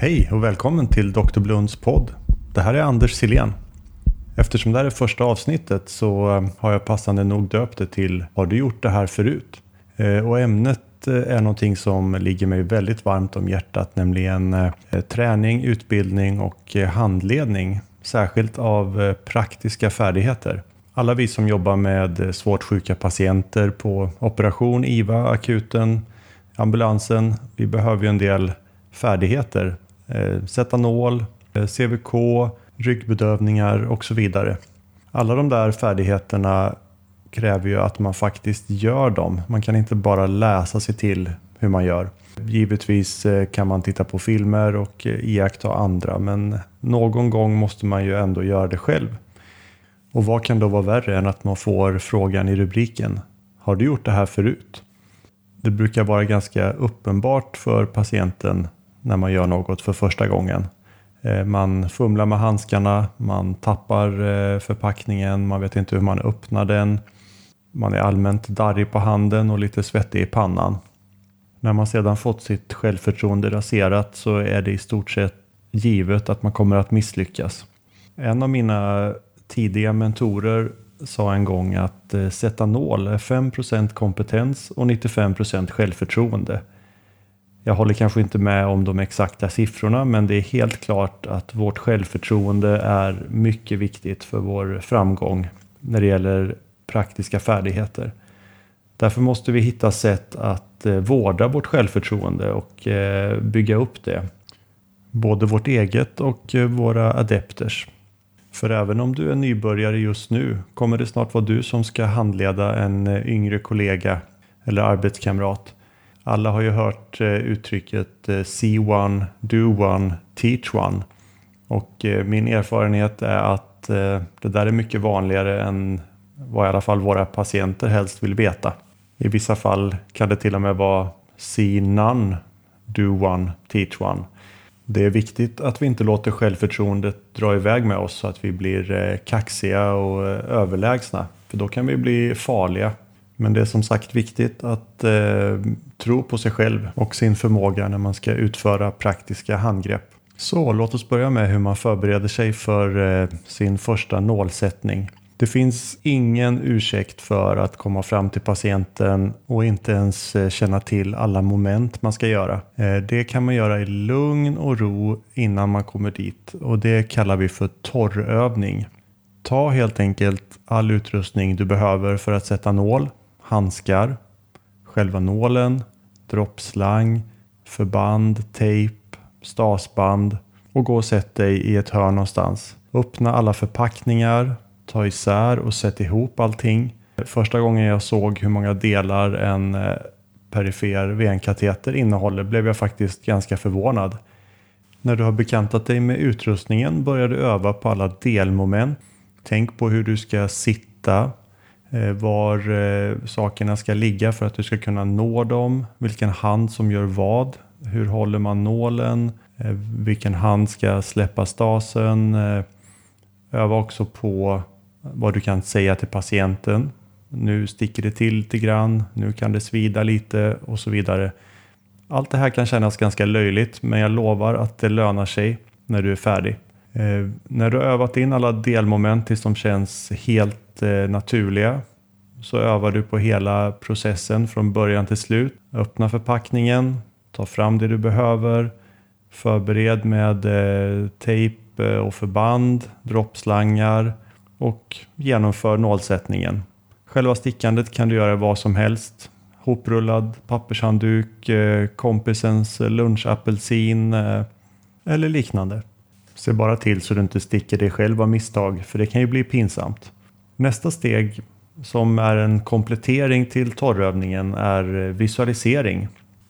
Hej och välkommen till Dr. Blunds podd. Det här är Anders Silén. Eftersom det här är första avsnittet så eh, har jag passande nog döpt det till Har du gjort det här förut? Eh, och ämnet eh, är någonting som ligger mig väldigt varmt om hjärtat, nämligen träning, utbildning och handledning, särskilt av praktiska färdigheter. Alla vi som jobbar med svårt sjuka patienter på operation, IVA, akuten, ambulansen, vi behöver ju en del färdigheter. Eh, eh, CVK, ryggbedövningar och så vidare. Alla de där färdigheterna kräver ju att man faktiskt gör dem. Man kan inte bara läsa sig till hur man gör. Givetvis eh, kan man titta på filmer och eh, iaktta andra men någon gång måste man ju ändå göra det själv. Och vad kan då vara värre än att man får frågan i rubriken Har du gjort det här förut? Det brukar vara ganska uppenbart för patienten när man gör något för första gången. Eh, man fumlar med handskarna, man tappar eh, förpackningen, man vet inte hur man öppnar den. Man är allmänt darrig på handen och lite svettig i pannan. När man sedan fått sitt självförtroende raserat så är det i stort sett givet att man kommer att misslyckas. En av mina tidiga mentorer sa en gång att eh, sätta nål är 5% kompetens och 95% självförtroende. Jag håller kanske inte med om de exakta siffrorna men det är helt klart att vårt självförtroende är mycket viktigt för vår framgång när det gäller praktiska färdigheter. Därför måste vi hitta sätt att eh, vårda vårt självförtroende och eh, bygga upp det. Både vårt eget och eh, våra adepters. För även om du är nybörjare just nu kommer det snart vara du som ska handleda en yngre kollega eller arbetskamrat alla har ju hört eh, uttrycket eh, see one, do one, teach one. Och eh, min erfarenhet är att det där är mycket vanligare än vad i alla fall våra patienter helst vill veta. I vissa fall kan det till och med vara see none, do one, teach one. Det är viktigt att vi inte låter självförtroendet dra iväg med oss så att vi blir kaxiga och överlägsna. För då kan vi bli farliga men det är som sagt viktigt att eh, tro på sig själv och sin förmåga när man ska utföra praktiska handgrepp. Så låt oss börja med hur man förbereder sig för eh, sin första nålsättning. Det finns ingen ursäkt för att komma fram till patienten och inte ens eh, känna till alla moment man ska göra. Eh, det kan man göra i lugn och ro innan man kommer dit och det kallar vi för torrövning. Ta helt enkelt all utrustning du behöver för att sätta nål handskar, själva nålen, droppslang, förband, tejp, stasband och gå och sätt dig i ett hörn någonstans. Öppna alla förpackningar, ta isär och sätt ihop allting. Första gången jag såg hur många delar en eh, perifer venkateter innehåller blev jag faktiskt ganska förvånad. När du har bekantat dig med utrustningen börjar du öva på alla delmoment. Tänk på hur du ska sitta, Eh, var eh, sakerna ska ligga för att du ska kunna nå dem, vilken hand som gör vad, hur håller man nålen, eh, vilken hand ska släppa stasen. Öva också på vad du kan säga till patienten. Nu sticker det till lite grann, nu kan det svida lite och så vidare. Allt det här kan kännas ganska löjligt men jag lovar att det lönar sig när du är färdig. När du har övat in alla delmoment tills de känns helt Eh, naturliga så övar du på hela processen från början till slut. Öppna förpackningen, ta fram det du behöver, förbered med eh, tejp eh, och förband, droppslangar och genomför nålsättningen. Själva stickandet kan du göra vad som helst. Hoprullad pappershandduk, eh, kompisens lunchapelsin eller liknande. Se bara till så du inte sticker dig själv av misstag, för det kan ju bli pinsamt. Nästa steg, som är en komplettering till torrövningen, är visualisering.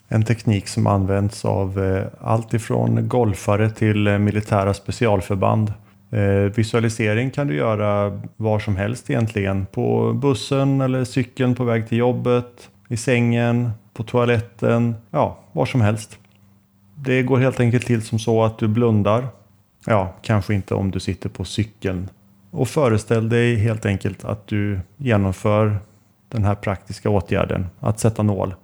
En teknik som används av eh, allt ifrån golfare till eh, militära specialförband. Eh, visualisering kan du göra var som helst egentligen. På bussen eller cykeln på väg till jobbet, i sängen, på toaletten, ja, var som helst. Det går helt enkelt till som så att du blundar Ja, kanske inte om du sitter på cykeln. Och föreställ dig helt enkelt att du genomför den här praktiska åtgärden, att sätta nål.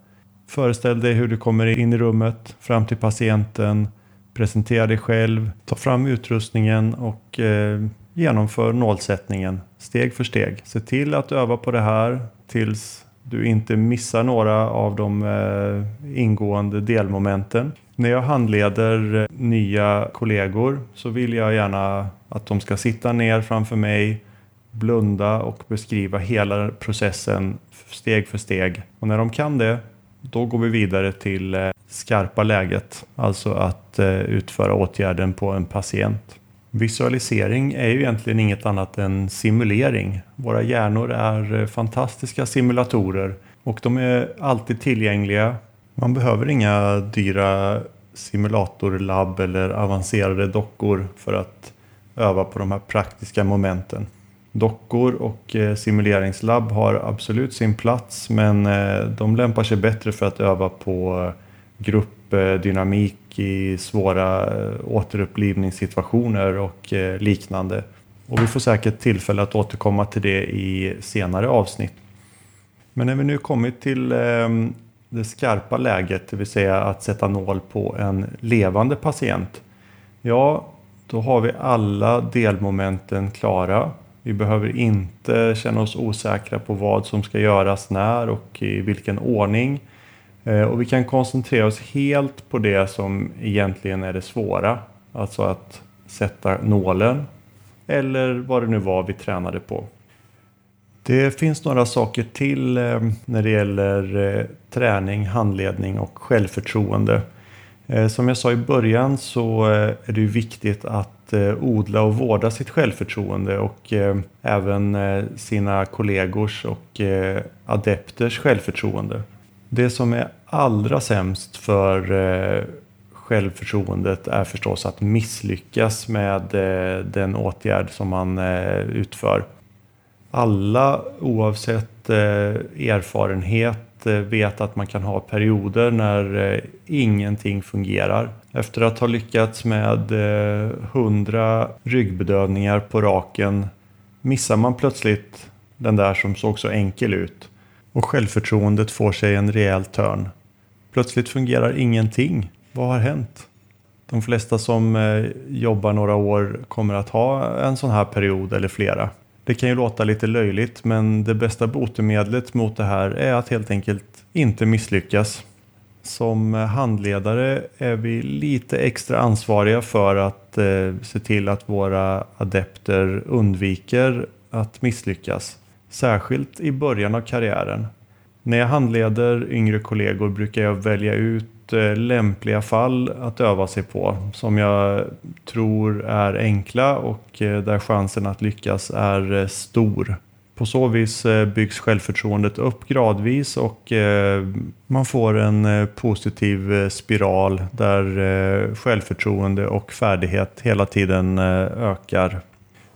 Föreställ dig hur du kommer in i rummet, fram till patienten, presentera dig själv, ta fram utrustningen och eh, genomför nålsättningen steg för steg. Se till att öva på det här tills du inte missar några av de eh, ingående delmomenten. När jag handleder eh, nya kollegor så vill jag gärna att de ska sitta ner framför mig, blunda och beskriva hela processen steg för steg. Och när de kan det, då går vi vidare till eh, skarpa läget, alltså att eh, utföra åtgärden på en patient. Visualisering är ju egentligen inget annat än simulering. Våra hjärnor är eh, fantastiska simulatorer och de är alltid tillgängliga. Man behöver inga dyra simulatorlabb eller avancerade dockor för att öva på de här praktiska momenten. Dockor och eh, simuleringslabb har absolut sin plats men eh, de lämpar sig bättre för att öva på eh, gruppdynamik i svåra återupplivningssituationer och liknande. Och vi får säkert tillfälle att återkomma till det i senare avsnitt. Men när vi nu kommit till ehm, det skarpa läget, det vill säga att sätta nål på en levande patient. Ja, då har vi alla delmomenten klara. Vi behöver inte känna oss osäkra på vad som ska göras när och i vilken ordning. Eh, och vi kan koncentrera oss helt på det som egentligen är det svåra. Alltså att sätta nålen. Eller vad det nu var vi tränade på. Det finns några saker till eh, när det gäller eh, träning, handledning och självförtroende. Eh, som jag sa i början så eh, är det viktigt att eh, odla och vårda sitt självförtroende och även sina kollegors och adepters självförtroende. Det som är allra sämst för självförtroendet är förstås att misslyckas med den åtgärd som man utför. Alla oavsett erfarenhet Eh, vet att man kan ha perioder när eh, ingenting fungerar. Efter att ha lyckats med eh, hundra ryggbedövningar på raken missar man plötsligt den där som såg så enkel ut och självförtroendet får sig en rejäl törn. Plötsligt fungerar ingenting. Vad har hänt? De flesta som jobbar några år kommer att ha en sån här period eller flera. Det kan ju låta lite löjligt men det bästa botemedlet mot det här är att helt enkelt inte misslyckas. Som handledare är vi lite extra ansvariga för att eh, se till att våra adepter undviker att misslyckas. Särskilt i början av karriären. När jag handleder yngre kollegor brukar jag välja ut Eh, lämpliga fall att öva sig på som jag tror är enkla och eh, där chansen att lyckas är eh, stor. På så vis byggs självförtroendet upp gradvis och man får en positiv spiral där självförtroende och färdighet hela tiden ökar.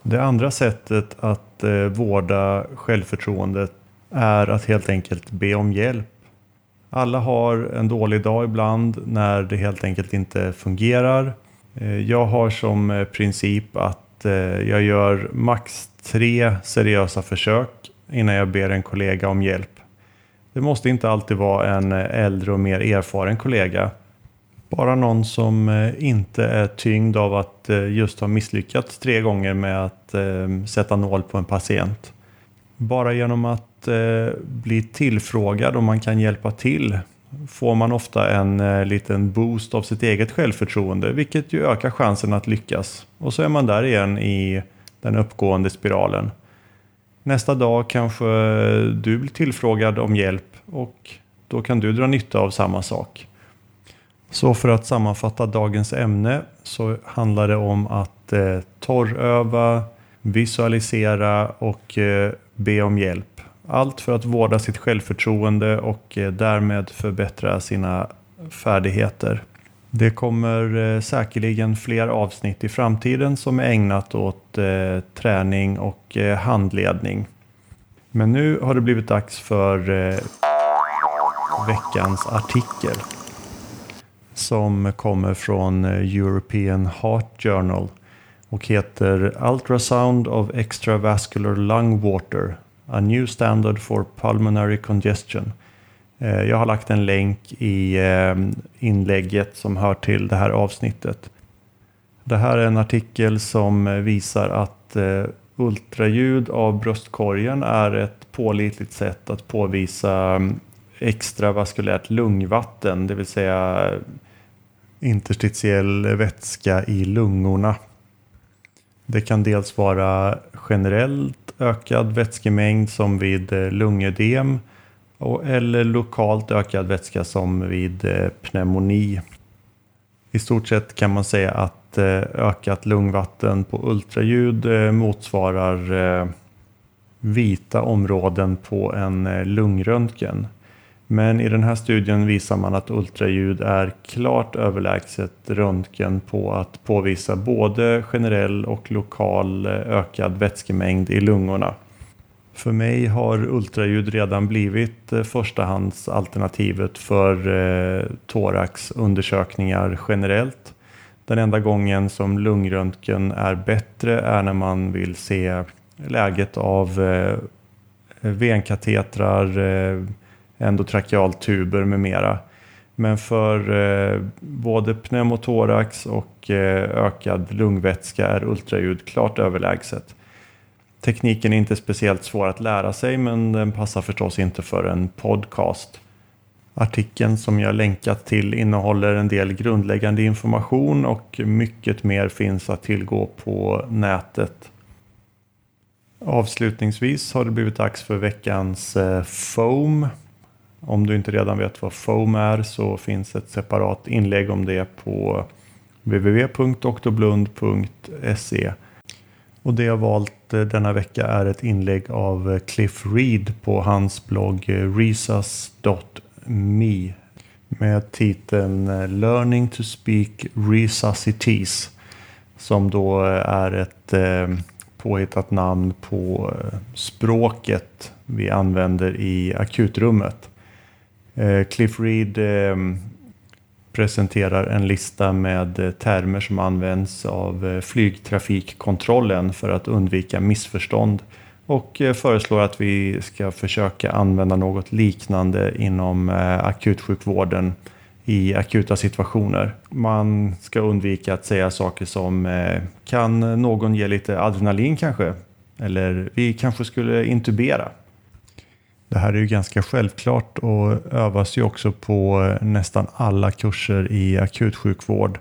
Det andra sättet att vårda självförtroendet är att helt enkelt be om hjälp. Alla har en dålig dag ibland när det helt enkelt inte fungerar. Eh, jag har som eh, princip att eh, jag gör max tre seriösa försök innan jag ber en kollega om hjälp. Det måste inte alltid vara en äldre och mer erfaren kollega. Bara någon som inte är tyngd av att just ha misslyckats tre gånger med att sätta nål på en patient. Bara genom att eh, bli tillfrågad om man kan hjälpa till får man ofta en eh, liten boost av sitt eget självförtroende vilket ju ökar chansen att lyckas. Och så är man där igen i den uppgående spiralen. Nästa dag kanske du blir tillfrågad om hjälp och då kan du dra nytta av samma sak. Så för att sammanfatta dagens ämne så handlar det om att eh, torröva, visualisera och eh, be om hjälp. Allt för att vårda sitt självförtroende och eh, därmed förbättra sina färdigheter. Det kommer eh, säkerligen fler avsnitt i framtiden som är ägnat åt eh, träning och handledning. Men nu har det blivit dags för veckans artikel som kommer från European Heart Journal och heter Ultrasound of Extravascular Lung Water A New Standard for Pulmonary Congestion. Eh, jag har lagt en länk i eh, inlägget som hör till det här avsnittet. Det här är en artikel som visar att eh, ultraljud av bröstkorgen är ett pålitligt sätt att påvisa extravaskulärt lungvatten, det vill säga interstitiell vätska i lungorna. Det kan dels vara generellt ökad vätskemängd som vid eh, lungödem eller lokalt ökad vätska som vid eh, pneumoni. I stort sett kan man säga att eh, ökat lungvatten på ultraljud motsvarar vita områden på en lungröntgen. Men i den här studien visar man att ultraljud är klart överlägset röntgen på att påvisa både generell och lokal eh, ökad vätskemängd i lungorna. För mig har ultraljud redan blivit eh, förstahandsalternativet för eh, thoraxundersökningar generellt. Den enda gången som lungröntgen är bättre är när man vill se läget av venkatetrar, eh, endotrakealtuber med mera. Men för eh, både pneumotorax och eh, ökad lungvätska är ultraljud klart överlägset. Tekniken är inte speciellt svår att lära sig men den passar förstås inte för en podcast. Artikeln som jag länkat till innehåller en del grundläggande information och mycket mer finns att tillgå på nätet. Avslutningsvis har det blivit dags för veckans eh, FOAM. Om du inte redan vet vad FOAM är så finns ett separat inlägg om det på www.doktorblund.se och det jag valt eh, denna vecka är ett inlägg av eh, Cliff Reed på hans blogg eh, resas.me med titeln Learning to speak resuscities som då är ett påhittat namn på språket vi använder i akutrummet. Eh, Cliff Reed ehm, presenterar en lista med eh, termer som används av eh, flygtrafikkontrollen för att undvika missförstånd och föreslår att vi ska försöka använda något liknande inom akutsjukvården i akuta situationer. Man ska undvika att säga saker som kan någon ge lite adrenalin kanske? Eller vi kanske skulle intubera. Det här är ju ganska självklart och övas ju också på eh, nästan alla kurser i akutsjukvård.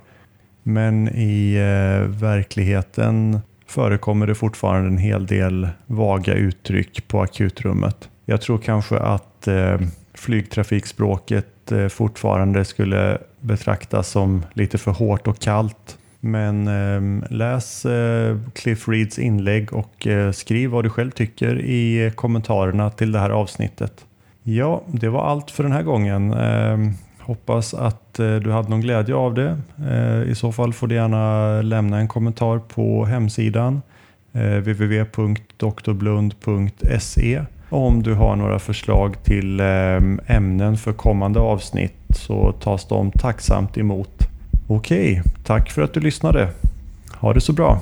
Men i eh, verkligheten förekommer det fortfarande en hel del vaga uttryck på akutrummet. Jag tror kanske att eh, flygtrafikspråket eh, fortfarande skulle betraktas som lite för hårt och kallt men eh, läs eh, Cliff Reeds inlägg och eh, skriv vad du själv tycker i kommentarerna till det här avsnittet. Ja, det var allt för den här gången. Ehm, hoppas att eh, du hade någon glädje av det. Eh, I så fall får du gärna lämna en kommentar på hemsidan eh, www.doktorblund.se om du har några förslag till ehm, ämnen för kommande avsnitt så tas de tacksamt emot. Okej, tack för att du lyssnade. Ha det så bra.